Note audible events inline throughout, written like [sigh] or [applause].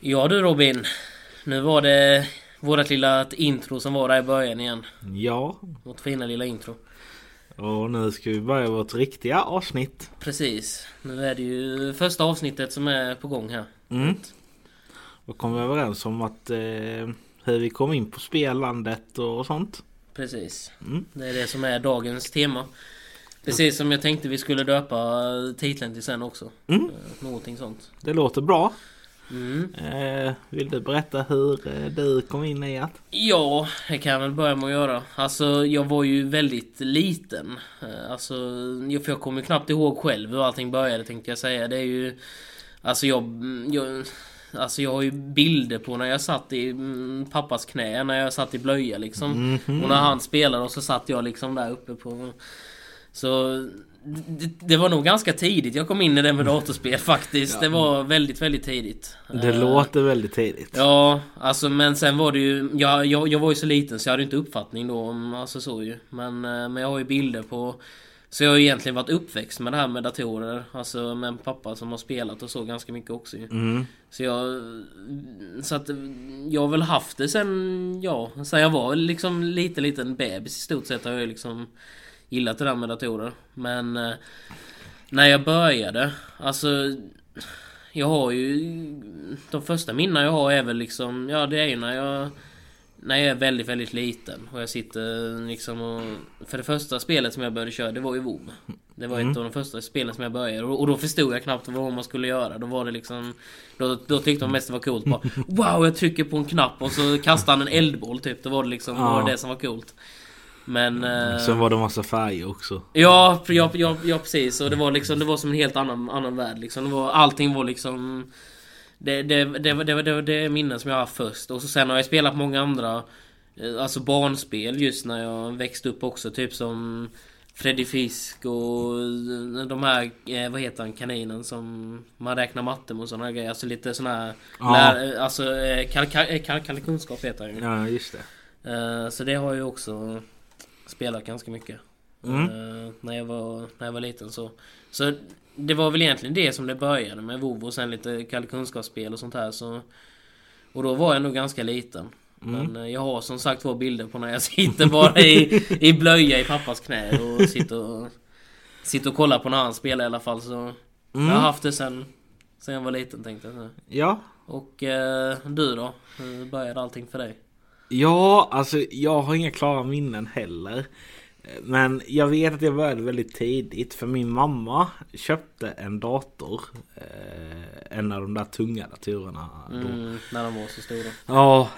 Ja du Robin. Nu var det vårat lilla intro som var där i början igen. Ja, Vårt fina lilla intro. och nu ska vi börja vårt riktiga avsnitt. Precis. Nu är det ju första avsnittet som är på gång här. Mm. Och kom vi överens om att eh, hur vi kom in på spelandet och sånt. Precis. Mm. Det är det som är dagens tema. Precis som jag tänkte vi skulle döpa titeln till sen också. Mm. Eh, Någonting sånt. Det låter bra. Mm. Eh, vill du berätta hur eh, du kom in i att? Ja, det kan jag väl börja med att göra. Alltså, jag var ju väldigt liten. Eh, Alltså, jag- för jag kommer ju knappt ihåg själv hur allting började tänkte jag säga. Det är ju... Alltså jag... jag Alltså jag har ju bilder på när jag satt i mm, pappas knä, när jag satt i blöja liksom. Mhm. Och när han spelade och så satt jag liksom där uppe på... Så... Det, det var nog ganska tidigt jag kom in i det med [laughs] datorspel faktiskt. Det var väldigt, väldigt tidigt. Det Eh, låter väldigt tidigt. Ja, alltså men sen var det ju... Jag, jag, jag var ju så liten så jag hade inte uppfattning då om... Alltså så ju. Men, eh, men jag har ju bilder på... Så jag har ju egentligen varit uppväxt med det här med datorer. Alltså med en pappa som har spelat och så ganska mycket också ju. Mm. Så jag... Så att jag har väl haft det sen... Ja, sen jag var liksom lite liten bebis i stort sett har jag liksom gillat det där med datorer. Men... eh, När jag började, alltså... Jag har ju... De första minnen jag har är väl liksom... Ja, det är ju när jag... När jag är väldigt, väldigt liten och jag sitter liksom och... För det första spelet som jag började köra, det var ju WoW. Det var ett av de första spelen som jag började och och då förstod jag knappt vad man skulle göra. Då var det liksom... Då, då tyckte de mest det var coolt bara Wow, jag trycker på en knapp och så kastar han en eldboll typ. Då var det liksom Ja. var det, det som var coolt. Men... eh, Sen var det massa färger också. Ja, ja, ja, ja precis. Och det var liksom, det var som en helt annan, annan värld liksom. Det var, allting var liksom... Det, det, det, det, det, det, är minnen som jag har först. Och så sen har jag spelat många andra... eh, Alltså barnspel just när jag växte upp också. Typ som... Freddy Fisk och eh, de här, eh, vad heter han, kaninen som man räknar matte med och sådana grejer. Alltså lite sådana här... Ja. Lär, alltså, kall, kall, kunskap heter han ju. Ja, just det. Så det har ju också spelat ganska mycket. Mm. Eh, när, jag var, när jag var liten så. Så det var väl egentligen det som det började med WoW och sen lite kall kunskapsspel och sånt här så. Och då var jag nog ganska liten. Men eh, jag har som sagt två bilder på när jag [laughs] sitter bara i, i blöja i pappas knä och sitter och, sitter och kollar på när han spelar i alla fall så. Jag har haft det sen, sen jag var liten tänkte jag. Ja. Och eh, du då? Hur började allting för dig? Ja, alltså jag har inga klara minnen heller. Men jag vet att jag började väldigt tidigt för min mamma köpte en dator. Eh, en av de där tunga datorerna. Mm, när de var så stora. Ja,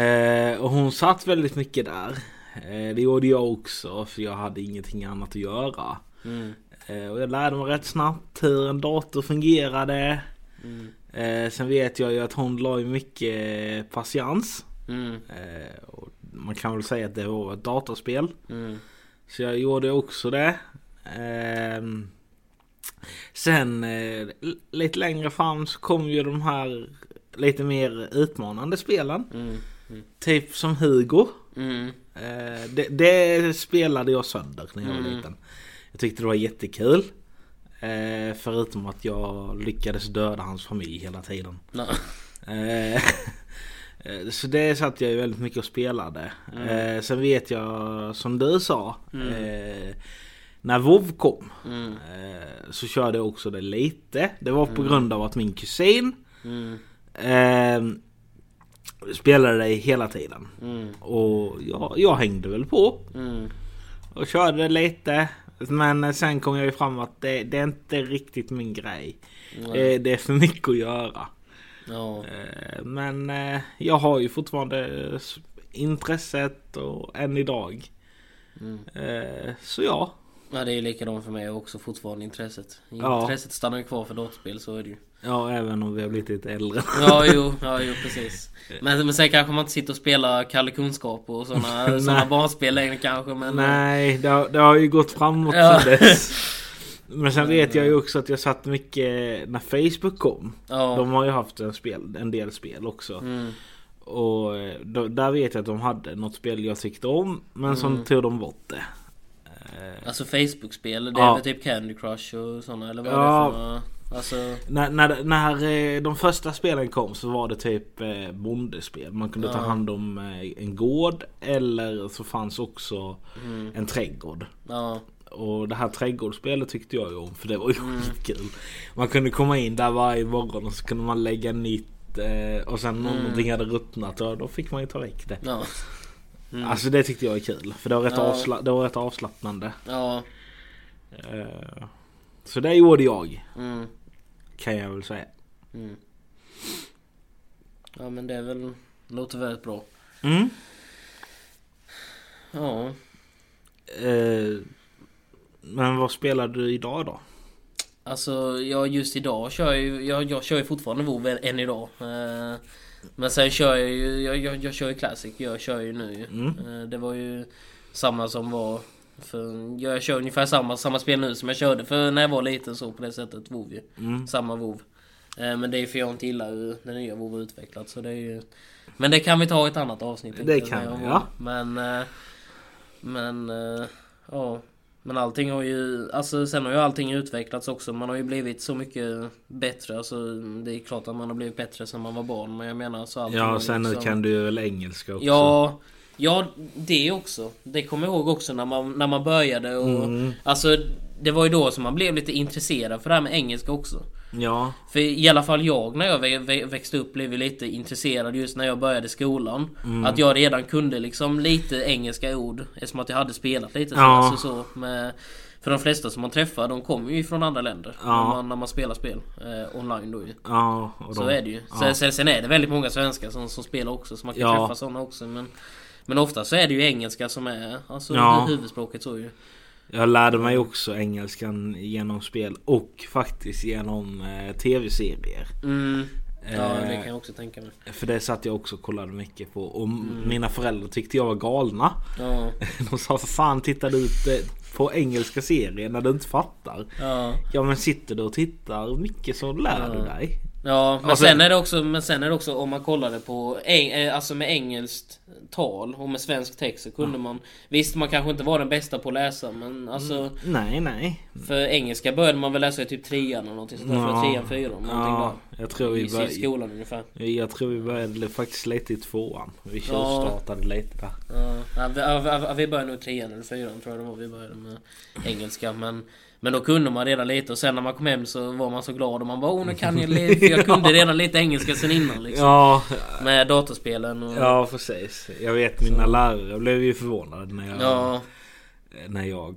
eh, och hon satt väldigt mycket där. Eh, det gjorde jag också för jag hade ingenting annat att göra. Mm. Eh, och jag lärde mig rätt snabbt hur en dator fungerade. Mm. Eh, sen vet jag ju att hon la ju mycket patiens. Mm. Eh, och man kan väl säga att det var ett datorspel. Mm. Så jag gjorde också det. Ehm, sen eh, lite längre fram så kom ju de här lite mer utmanande spelen. Mm. Mm. Typ som Hugo. Mm. Eh, det, det spelade jag sönder när jag var Mm. liten. Jag tyckte det var jättekul. Eh, förutom att jag lyckades döda hans familj hela tiden. No. Eh, Så det satt jag ju väldigt mycket och spelade. Eh, sen vet jag som du sa. Eh, när WoW kom. Mm. Eh, så körde jag också det lite. Det var på grund av att min kusin Mm. eh, spelade det hela tiden. Mm. Och jag, jag hängde väl på. Mm. Och körde det lite. Men sen kom jag ju fram att det, det är inte riktigt min grej. Eh, det är för mycket att göra. Ja. Eh, Men eh, jag har ju fortfarande intresset och än idag. Mm. Eh, Så ja. ja, det är likadant för mig också fortfarande intresset. Ja. Intresset stannar ju kvar för datorspel, så är det ju. Ja, även om vi har blivit lite äldre. Ja, jo, [laughs] ja, jo precis. Men, men sen kanske man inte sitter och spelar Kalle Kunskap och sådana [laughs] såna Nej. barnspel längre kanske, men... Nej, det har, det har ju gått framåt Ja. sen dess. [laughs] Men sen vet jag ju också att jag satt mycket när Facebook kom. Ja. De har ju haft en, spel, en del spel också. Mm. Och eh, då, där vet jag att de hade något spel jag tyckte om. Men som Mm. tog de bort det. Eh, Alltså Facebook-spel, det är Ja. väl typ Candy Crush och sådana, eller vad är Ja. det för? Alltså... När, när, när eh, de första spelen kom så var det typ eh, bondespel. Man kunde ta Ja. hand om eh, en gård eller så fanns också Mm. en trädgård. Ja. Och det här trädgårdsspelet tyckte jag ju om för det var ju Mm. skitkul. Man kunde komma in där varje morgon och så kunde man lägga nytt eh, och sen Mm. någonting hade ruttnat ja, då fick man ju ta väck det. Ja. Mm. Alltså det tyckte jag är kul för det var rätt, Ja. avsla- det var rätt avslappnande. Ja. Eh, så det gjorde jag Mm. kan jag väl säga. Mm. Ja men det är väl... Låter väldigt bra. Mm. Ja. Eh, men vad spelar du idag då? Alltså jag just idag kör jag ju... Jag, jag kör ju fortfarande WoW än idag. Eh, Men sen kör jag ju... Jag, jag, jag kör ju Classic. Jag kör ju nu. Mm. Eh, Det var ju samma som var... För jag kör ungefär samma, samma spel nu som jag körde för när jag var liten så på det sättet WoW ju. Mm. Samma WoW. Eh, Men det är för jag inte gillar hur den nya WoW är utvecklat så det är ju... Men det kan vi ta i ett annat avsnitt. Det kan vi, ja. Men... Men... Ja. Men allting har ju... Alltså sen har ju allting utvecklats också. Man har ju blivit så mycket bättre. Alltså det är klart att man har blivit bättre sen man var barn. Men jag menar så allting Ja sen liksom- kan du ju väl engelska också. Ja, ja det också. Det kommer jag ihåg också när man, när man började och... Mm. Alltså det var ju då som man blev lite intresserad för det här med engelska också. Ja. För i alla fall jag när jag vä- vä- växte upp blev ju lite intresserad just när jag började skolan. Mm. Att jag redan kunde liksom lite engelska ord eftersom att jag hade spelat lite så. Ja. Alltså så med, för de flesta som man träffar de kommer ju från andra länder. Ja. När, man, när man spelar spel eh, online då ju. Ja. Så är det ju. Sen, sen, sen är det väldigt många svenskar som, som spelar också så man kan träffa sådana också. Men, men ofta så är det ju engelska som är alltså, huvudspråket så ju. Jag lärde mig också engelskan genom spel och faktiskt genom eh, tv-serier. Mm. Ja det Eh, kan jag också tänka mig. För det satt jag också och kollade mycket på. Och Mm. mina föräldrar tyckte jag var galna. Ja. [laughs] De sa för fan tittar du ut eh, på engelska serier när du inte fattar? Ja. Ja men sitter du och tittar mycket så lär Ja. du dig. Ja, men Alltså- sen är det också, men sen är det också om man kollade på, eng, eh, alltså med engelskt tal och med svensk text så kunde man Visst man kanske inte var den bästa på att läsa men alltså Nej nej. För engelska började man väl läsa i typ trean eller någonting sånt där, Ja. för trean, fyran Ja, där. jag tror vi I, I började, skolan ungefär. jag tror vi började faktiskt lite i tvåan. Vi Ja. tjuvstartade lite där. Ja, ja, vi, ja, vi- vi började nog trean eller fyran tror jag det var vi började med engelska men Men då kunde man redan lite och sen när man kom hem så var man så glad och man bara åh nu kan jag [laughs] lite, jag kunde redan lite engelska sen innan liksom. Ja, Med datorspelen och... ja precis. Jag vet mina lärare blev ju förvånade när jag, Ja, när jag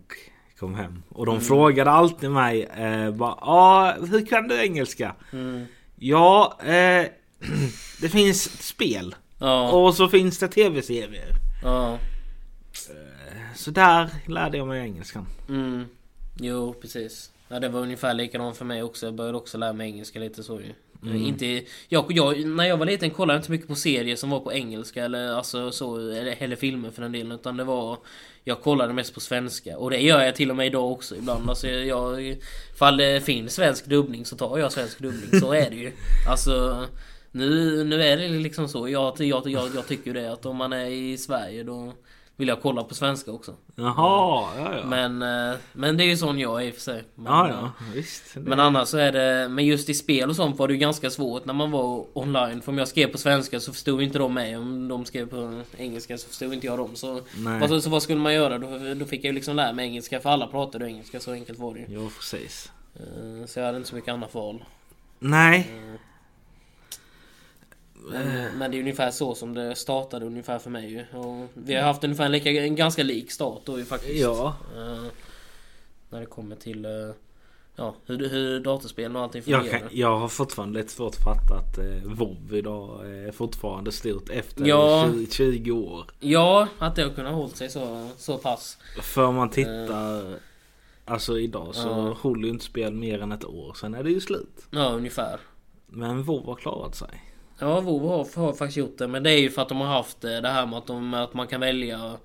kom hem. Och de frågade alltid mig eh, bara, ah, hur kan du engelska? mm, Ja, eh, [clears throat] det finns spel. ja, Och så finns det tv-serier. ja, Så där lärde jag mig engelskan. mm. Jo, precis. Ja, det var ungefär likadant för mig också. Jag började också lära mig engelska lite så ju. Mm. Inte, jag, jag, när jag var liten kollade jag inte så mycket på serier som var på engelska eller alltså så, eller, eller filmer för den delen. Utan det var... Jag kollade mest på svenska. Och det gör jag till och med idag också ibland. Alltså jag... Ifall det finns svensk dubbning så tar jag svensk dubbning. Så är det ju. [laughs] Alltså... Nu, nu är det liksom så. Jag, jag, jag, jag tycker det att om man är i Sverige då vill jag kolla på svenska också. Jaha, ja ja. Men, eh, men det är ju sån jag är i och för sig. Men, ja eh, ja, visst. Men annars så är det, men just i spel och sånt var det ju ganska svårt när man var online. För om jag skrev på svenska så förstod inte de mig. Om de skrev på engelska så förstod inte jag dem. Så, alltså, så vad skulle man göra? Då, då fick jag ju liksom lära mig engelska för alla pratade engelska. Så enkelt var det ju. Jo, precis. Eh, Så jag hade inte så mycket annat val. Nej. Men, men det är ungefär så som det startade ungefär för mig ju. Och vi har haft ungefär en, lika, en ganska lik start då ju faktiskt. Ja. Eh, när det kommer till eh, ja, hur, hur datorspelen och allting Jag, fungerar. kan, jag har fortfarande lite svårt att fatta att eh, WoW idag är fortfarande stort efter Ja. 20, 20 år. Ja, att det har kunnat hålla sig så, så pass. För om man tittar Alltså idag så Ja. håller ju inte spel mer än ett år. Sen är det ju slut. Ja, ungefär. Men WoW har klarat sig. Ja, WoW har, har faktiskt gjort det. Men det är ju för att de har haft eh, det här med att, de, att man kan välja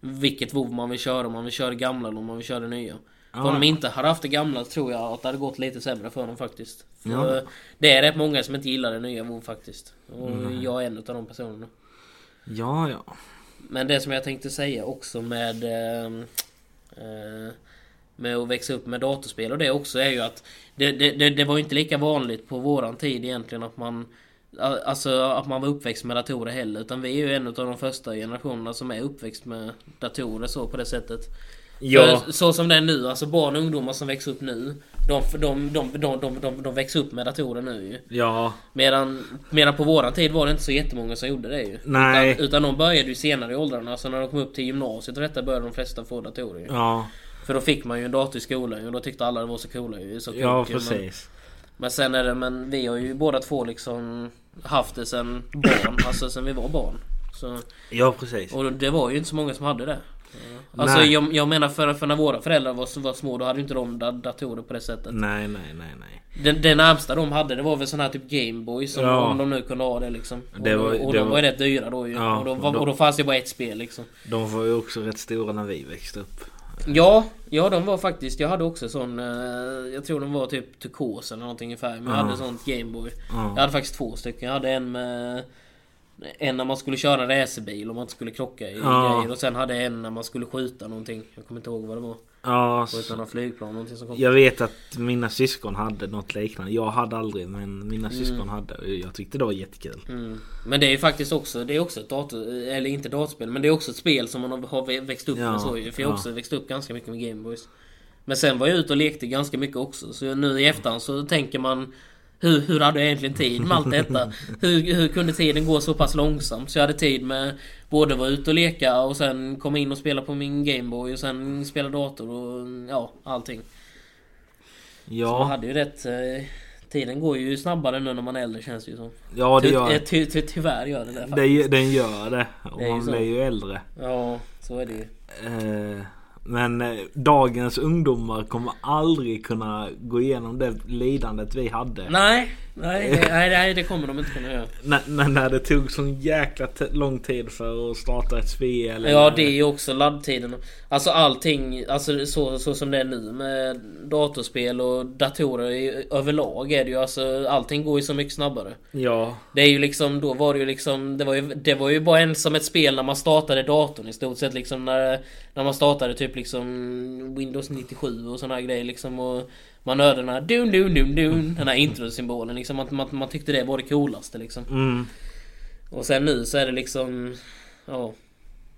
vilket WoW man vill köra. Om man vill köra det gamla eller om man vill köra det nya. För om de inte hade haft det gamla tror jag att det hade gått lite sämre för dem faktiskt. För Ja. Det är rätt många som inte gillar det nya WoW faktiskt. Och jag är en av de personerna. Ja, ja. Men det som jag tänkte säga också med... Eh, eh, med att växa upp med datorspel och det också är ju att det, det, det, det var inte lika vanligt på våran tid egentligen att man Alltså att man var uppväxt med datorer heller utan vi är ju en av de första generationerna som är uppväxt med datorer så på det sättet. Ja. För så som det är nu, alltså barn och ungdomar som växer upp nu de, de, de, de, de, de, de växer upp med datorer nu ju. Ja. Medan, medan på våran tid var det inte så jättemånga som gjorde det ju. Nej. Utan, utan de började ju senare i åldrarna. Så när de kom upp till gymnasiet och detta började de flesta få datorer ju. Ja. För då fick man ju en dator i skolan och då tyckte alla det var så coola ju. Så Ja coolt ju, men, sen är det, men vi har ju båda två liksom haft det sen barn, alltså sen vi var barn. Så, Ja precis. och det var ju inte så många som hade det. Alltså Nej. jag, jag menar för, för när våra föräldrar var, var små då hade ju inte de da- datorer på det sättet. Nej nej nej nej. Det närmsta de hade det var väl sån här typ Gameboy som Ja. om de nu kunde ha det liksom. Det och var- och det de var- var ju rätt dyra då ju. Ja, och, då, och då- och då fanns det bara ett spel liksom. De var ju också rätt stora när vi växte upp. Ja, ja de var faktiskt, jag hade också sån, eh, jag tror de var typ turkos eller någonting i färg. Men jag Ja. hade sånt Gameboy. Ja. Jag hade faktiskt två stycken. Jag hade en med en när man skulle köra en racerbil och man inte skulle krocka i Ja. grejer. Och sen hade en när man skulle skjuta någonting. Jag kommer inte ihåg vad det var. Ja, Skjuta några flygplan någonting som kom. jag vet att mina syskon hade något liknande. Jag hade aldrig men mina Mm. syskon hade. Jag tyckte det var jättekul. Mm. Men det är ju faktiskt också, det är också ett dator, eller inte datorspel, men det är också ett spel som man har växt upp Ja, med så. För jag har ja. också växt upp ganska mycket med Gameboys. Men sen var jag ute och lekte ganska mycket också. Så nu i efterhand så tänker man hur, hur hade jag egentligen tid med allt detta? [laughs] Hur, hur kunde tiden gå så pass långsamt? Så jag hade tid med både vara ute och leka och sen komma in och spela på min Gameboy och sen spela dator och ja, allting. Så man Ja, hade ju rätt... Eh, tiden går ju snabbare nu när man är äldre känns det ju som. ja det Ty, gör eh, ty, ty, tyvärr gör det det faktiskt. det. Den gör det. Och Det ju man så. blir ju äldre. Ja, så är det ju. Eh, men eh, dagens ungdomar kommer aldrig kunna gå igenom det lidandet vi hade. Nej, nej, nej, nej, det kommer de inte kunna göra. När, när, när det tog sån jäkla lång tid för att starta ett spel. Ja, det är ju också laddtiden. Alltså allting, alltså så, så som det är nu med datorspel och datorer i, överlag är det ju alltså allting går ju så mycket snabbare. Ja, Det är ju liksom, då var det ju liksom, det var ju, det var ju bara en som ett spel när man startade datorn i stort sett liksom när, när man startade typ liksom Windows 97 och här grejer liksom och man hörde den här dun dun dun dun den här introsymbolen liksom att man, man tyckte det var det coolaste liksom. mm, Och sen nu så är det liksom, ja,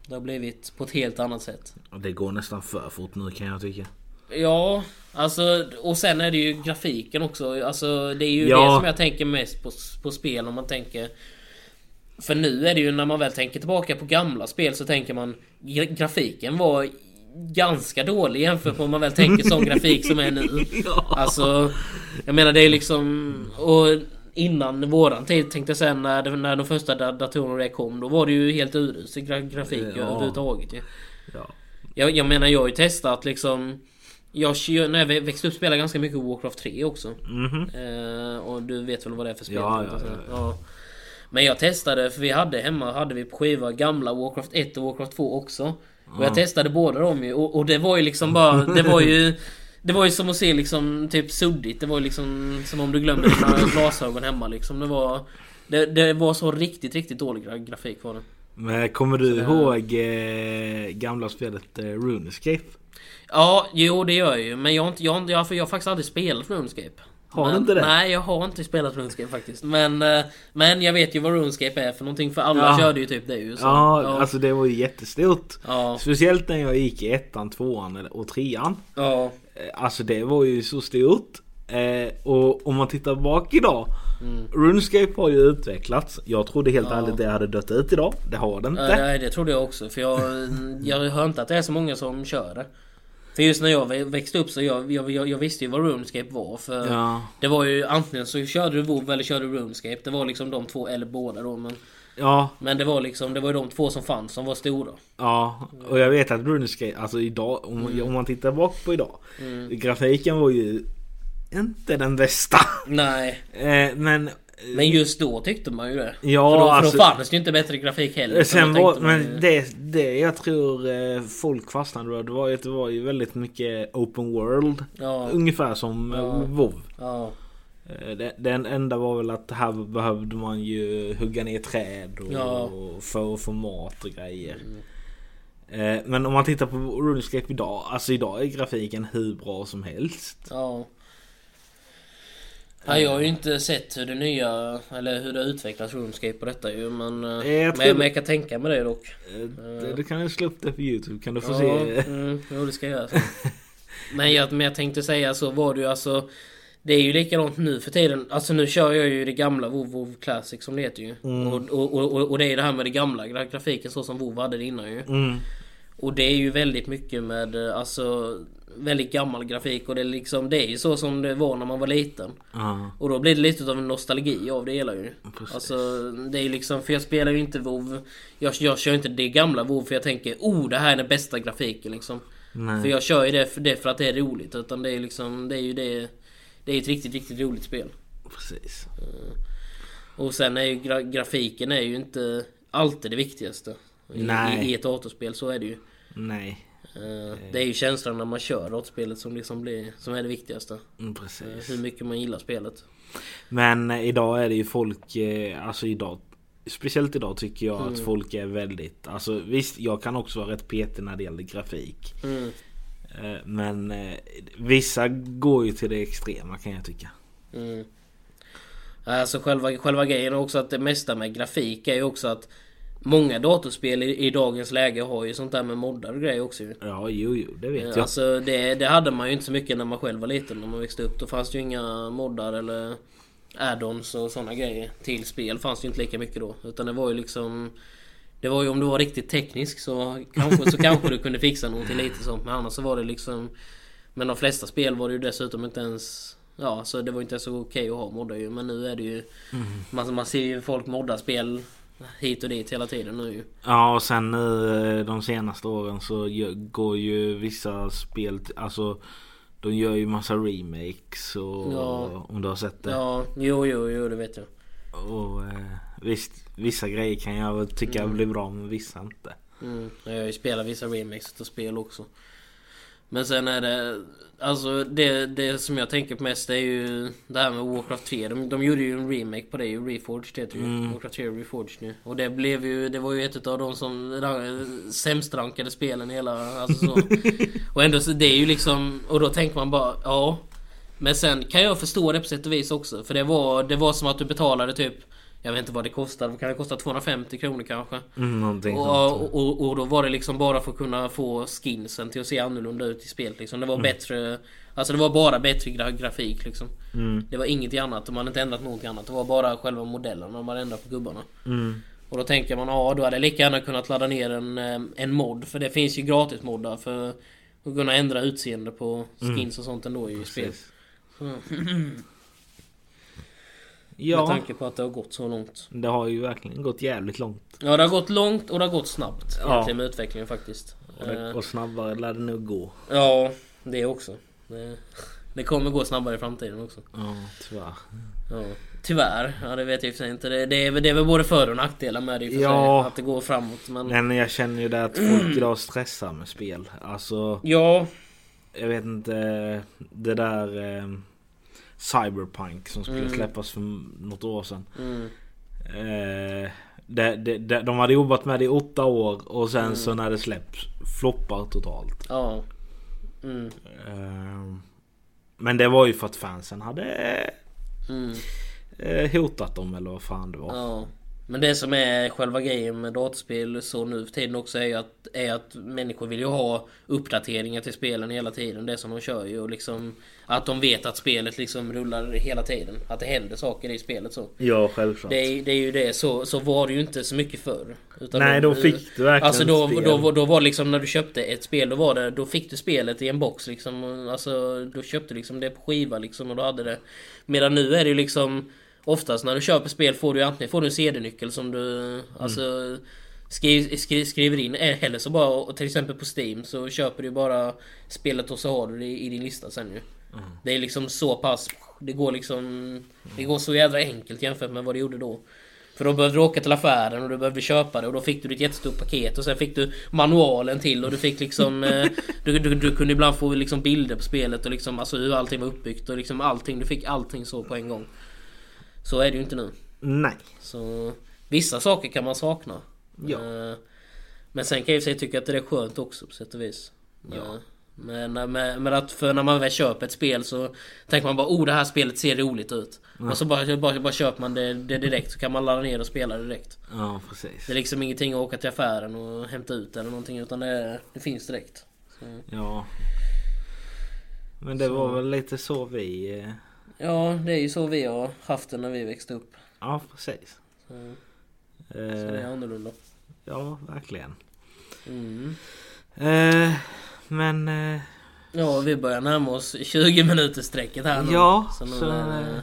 det har blivit på ett helt annat sätt. det går nästan för fort nu kan jag tycka. Ja, alltså och sen är det ju grafiken också. Alltså det är ju Ja. det som jag tänker mest på, på spel om man tänker... För nu är det ju när man väl tänker tillbaka på gamla spel så tänker man gra- grafiken var ganska dålig jämfört med om man väl tänker sån [laughs] grafik som är nu. Ja. Alltså, jag menar det är liksom... Och innan våran tid tänkte jag sen när, när de första da- datorerna kom då var det ju helt urusel gra- grafik Ja. överhuvudtaget. Ja. Jag, jag menar jag har ju testat liksom jag, när jag växte upp spelade ganska mycket Warcraft 3 också. Mhm. Eh, och du vet väl vad det är för spel? Ja, ja, ja. Men jag testade, för vi hade hemma hade vi på skiva gamla Warcraft 1 och Warcraft 2 också. Och jag testade båda dem ju och, och det var ju liksom bara, det var ju Det var ju som att se liksom typ suddigt. Det var ju liksom som om du glömde dina [laughs] glasögon hemma liksom. Det var det, det var så riktigt, riktigt dålig gra- grafik var det. Men kommer du det- ihåg eh, gamla spelet eh, RuneScape? Ja, jo det gör jag ju. Men jag har, inte, jag, har inte- jag, har- jag har faktiskt aldrig spelat RuneScape. Har du inte det? Nej, jag har inte spelat RuneScape faktiskt. Men, eh, men jag vet ju vad RuneScape är för någonting. För alla Ja. körde ju typ det ju. Så, Ja, ja, alltså det var ju jättestort. ja, Speciellt när jag gick i ettan, tvåan och trean. ja, Eh, Alltså det var ju så stort. Eh, och om man tittar bak idag. Mm. RuneScape har ju utvecklats. Jag trodde helt Ja. ärligt det hade dött ut idag. Det har det inte. Nej, det trodde jag också. För jag, [laughs] jag hör inte att det är så många som kör det. För just när jag vä- växte upp så jag, jag, jag, visste ju vad RuneScape var. För Ja, det var ju antingen så körde du WoW eller körde du RuneScape. Det var liksom de två, eller båda då. Men, ja, men det var liksom, det var de två som fanns som var stora. ja. Och jag vet att RuneScape, alltså idag, om, Mm. om man tittar bak på idag. Grafiken var ju inte den bästa. Nej, Eh, men men just då tyckte man ju det. Ja, för då, alltså- för då fanns det ju inte bättre grafik heller. Sen var, men ju- det, det jag tror eh, folk fastnade det var ju att det var ju väldigt mycket open world. Ja, Ungefär som eh, Ja. WoW. ja, Eh, den enda var väl att här behövde man ju hugga ner träd och, Ja. och för att få mat och grejer. Eh, men om man tittar på RuneScape idag, alltså idag är grafiken hur bra som helst. Ja. Ja, jag har ju inte sett hur det nya, eller hur det utvecklas RuneScape på detta ju men... eh, Eh, jag men, jag kan tänka mig det dock. Eh, det, det kan du slå upp det på Youtube kan du få ja, se. Mm, jo det ska jag göra [laughs] men, jag, men jag tänkte säga så var det ju alltså... Det är ju likadant nu för tiden. Alltså nu kör jag ju det gamla WoW, WoW Classic som det heter ju. Mm. Och, och, och, och det är det här med det gamla gra- grafiken så som WoW hade det innan ju. Mm. Och det är ju väldigt mycket med alltså väldigt gammal grafik och det är liksom det är ju så som det var när man var liten. Ja, Och då blir det lite av en nostalgi av det hela ju. precis. Alltså det är ju liksom, för jag spelar ju inte WoW Jag, jag kör inte det gamla WoW för jag tänker oh det här är den bästa grafiken liksom. Nej. För jag kör ju det för, det för att det är roligt utan det är liksom, det är ju det Det är ett riktigt, riktigt roligt spel. Precis. Och sen är ju gra grafiken är ju inte alltid det viktigaste. I, I ett datorspel, så är det ju. Nej. Eh, Det är ju känslan när man kör dataspelet som liksom blir, som är det viktigaste. Mm, Eh, precis. Hur mycket man gillar spelet. Men eh, idag är det ju folk, alltså idag Speciellt idag tycker jag att folk är väldigt, alltså visst jag kan också vara rätt petig när det gäller grafik. Mm. Men vissa går ju till det extrema kan jag tycka. Mm. Alltså själva, själva grejen är också att det mesta med grafik är ju också att Många datorspel i, i dagens läge har ju sånt där med moddar och grejer också ju. Ja, jo, jo, det vet jag. Alltså det, det hade man ju inte så mycket när man själv var liten när man växte upp. Då fanns det ju inga moddar eller add-ons och sådana grejer. Till spel fanns ju inte lika mycket då. Utan det var ju liksom Det var ju om du var riktigt teknisk så kanske, så kanske du kunde fixa någonting lite sånt. Men annars så var det liksom Men de flesta spel var det ju dessutom inte ens Ja så det var inte ens så okej att ha moddar ju. Men nu är det ju man, man ser ju folk modda spel hit och dit hela tiden nu ju. Ja, och sen nu eh, de senaste åren så går ju vissa spel, alltså de gör ju massa remakes och Ja. om du har sett det. Ja, jo, jo, jo, det vet jag. Och eh, visst, vissa grejer kan jag tycka blir bra men vissa inte. Mm, jag spelat vissa remakes av spel också. Men sen är det... Alltså det, det som jag tänker på mest är ju det här med Warcraft 3. De, de gjorde ju en remake på det ju. Reforged heter ju. Warcraft 3 Reforged nu. Och det blev ju... Det var ju ett av de som... Sämst rankade spelen i hela... Alltså så. [laughs] och ändå så det är ju liksom... Och då tänker man bara ja. Men sen kan jag förstå det på sätt och vis också. För det var, det var som att du betalade typ... Jag vet inte vad det kostade. Kan det kosta? 250 kronor kanske? Mm, sånt. Och, och, och då var det liksom bara för att kunna få skinsen till att se annorlunda ut i spelet liksom. Det var bättre Alltså det var bara bättre gra grafik liksom. Mm. Det var inget annat, de hade inte ändrat någonting annat. Det var bara själva modellen de hade ändrat på gubbarna. Mm. Och då tänker man, ja då hade jag lika gärna kunnat ladda ner en, en mod. För det finns ju gratis moddar för att kunna ändra utseende på skins och sånt ändå i spel. [clears throat] Precis. Med Ja, tanke på att det har gått så långt. det har ju verkligen gått jävligt långt. Ja det har gått långt och det har gått snabbt. Ja. Med utvecklingen faktiskt. Och, det, Eh, och snabbare lär det nog gå. Ja, det också. Det, det kommer gå snabbare i framtiden också. Ja, tyvärr. Ja. Tyvärr, ja det vet jag i inte. Det, det, är, det är väl både för och nackdelar med det för Ja. sig. Att det går framåt. Men Men jag känner ju det att folk idag stressar med spel. Alltså, ja, jag vet inte. Det där eh, Cyberpunk som skulle Mm. släppas för något år sedan. mm, Eh, det, det, det, de hade jobbat med det i åtta år och sen Mm. så när det släpps floppar totalt. ja. Mm, Eh, men det var ju för att fansen hade mm, eh, hotat dem eller vad fan det var. ja. Men det som är själva grejen med datorspel så nu för tiden också är ju att, är att människor vill ju ha uppdateringar till spelen hela tiden. Det som de kör ju och liksom att de vet att spelet liksom rullar hela tiden. Att det händer saker i spelet så. Ja, självklart. Det är, det är ju det, så, så var det ju inte så mycket förr. Utan Nej, då fick du verkligen Alltså då, spel. då, då var det liksom när du köpte ett spel, då var det, då fick du spelet i en box liksom. Alltså då köpte du liksom det på skiva liksom och då hade det. Medan nu är det ju liksom Oftast när du köper spel får du antingen får du en CD-nyckel som du alltså skriv, skriv, skriver in. Eh, Eller så bara, och till exempel på Steam så köper du bara spelet och så har du det i, i din lista sen ju. Det är liksom så pass Det går liksom Det går så jädra enkelt jämfört med vad det gjorde då. För då behövde du åka till affären och du behövde köpa det och då fick du ett jättestort paket och sen fick du manualen till och du fick liksom [laughs] eh, du, du, du kunde ibland få liksom bilder på spelet och liksom alltså hur allting var uppbyggt och liksom allting. Du fick allting så på en gång. Så är det ju inte nu. Nej. Så vissa saker kan man sakna. Ja. Eh, Men sen kan jag i och för sig tycka att det är skönt också på sätt och vis. Ja. Eh, Men, men, men att för när man väl köper ett spel så tänker man bara oh det här spelet ser roligt ut. Och så bara, bara, bara köper man det, det direkt så kan man ladda ner och spela det direkt. Ja precis. Det är liksom ingenting att åka till affären och hämta ut eller någonting utan det, det finns direkt. Så. Ja. Men det Så- var väl lite så vi... Ja det är ju så vi har haft det när vi växte upp. Ja precis. Så, så det är Eh, annorlunda. ja verkligen. Mm. Eh, men... Eh, Ja vi börjar närma oss 20 minuters sträcket här nu. Ja, så, nu, så, eh,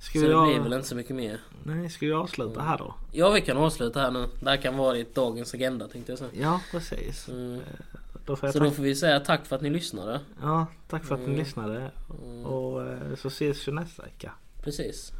ska så vi det blir väl inte så mycket mer. Nej, ska vi avsluta här då? Ja vi kan avsluta här nu. Det här kan vara i dagens agenda tänkte jag säga. Ja precis. Mm. Då Så då får vi säga tack för att ni lyssnade. Ja, tack för att ni Mm. lyssnade. Och eh, så ses vi nästa vecka. Precis.